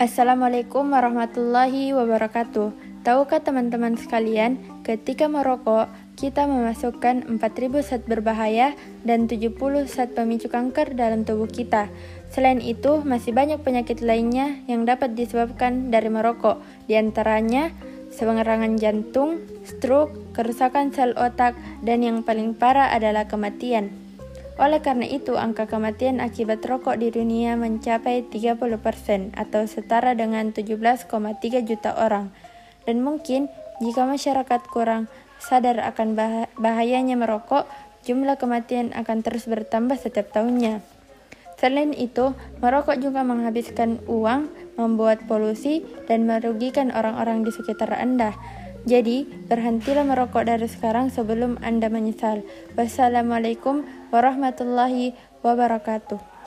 Assalamualaikum warahmatullahi wabarakatuh. Tahukah teman-teman sekalian, ketika merokok, kita memasukkan 4000 zat berbahaya dan 70 zat pemicu kanker dalam tubuh kita. Selain itu, masih banyak penyakit lainnya yang dapat disebabkan dari merokok, di antaranya serangan jantung, stroke, kerusakan sel otak, dan yang paling parah adalah kematian. Oleh karena itu, angka kematian akibat rokok di dunia mencapai 30% atau setara dengan 17,3 juta orang. Dan mungkin jika masyarakat kurang sadar akan bahayanya merokok, jumlah kematian akan terus bertambah setiap tahunnya. Selain itu, merokok juga menghabiskan uang, membuat polusi, dan merugikan orang-orang di sekitar Anda. Jadi, berhentilah merokok dari sekarang sebelum Anda menyesal. Wassalamualaikum warahmatullahi wabarakatuh.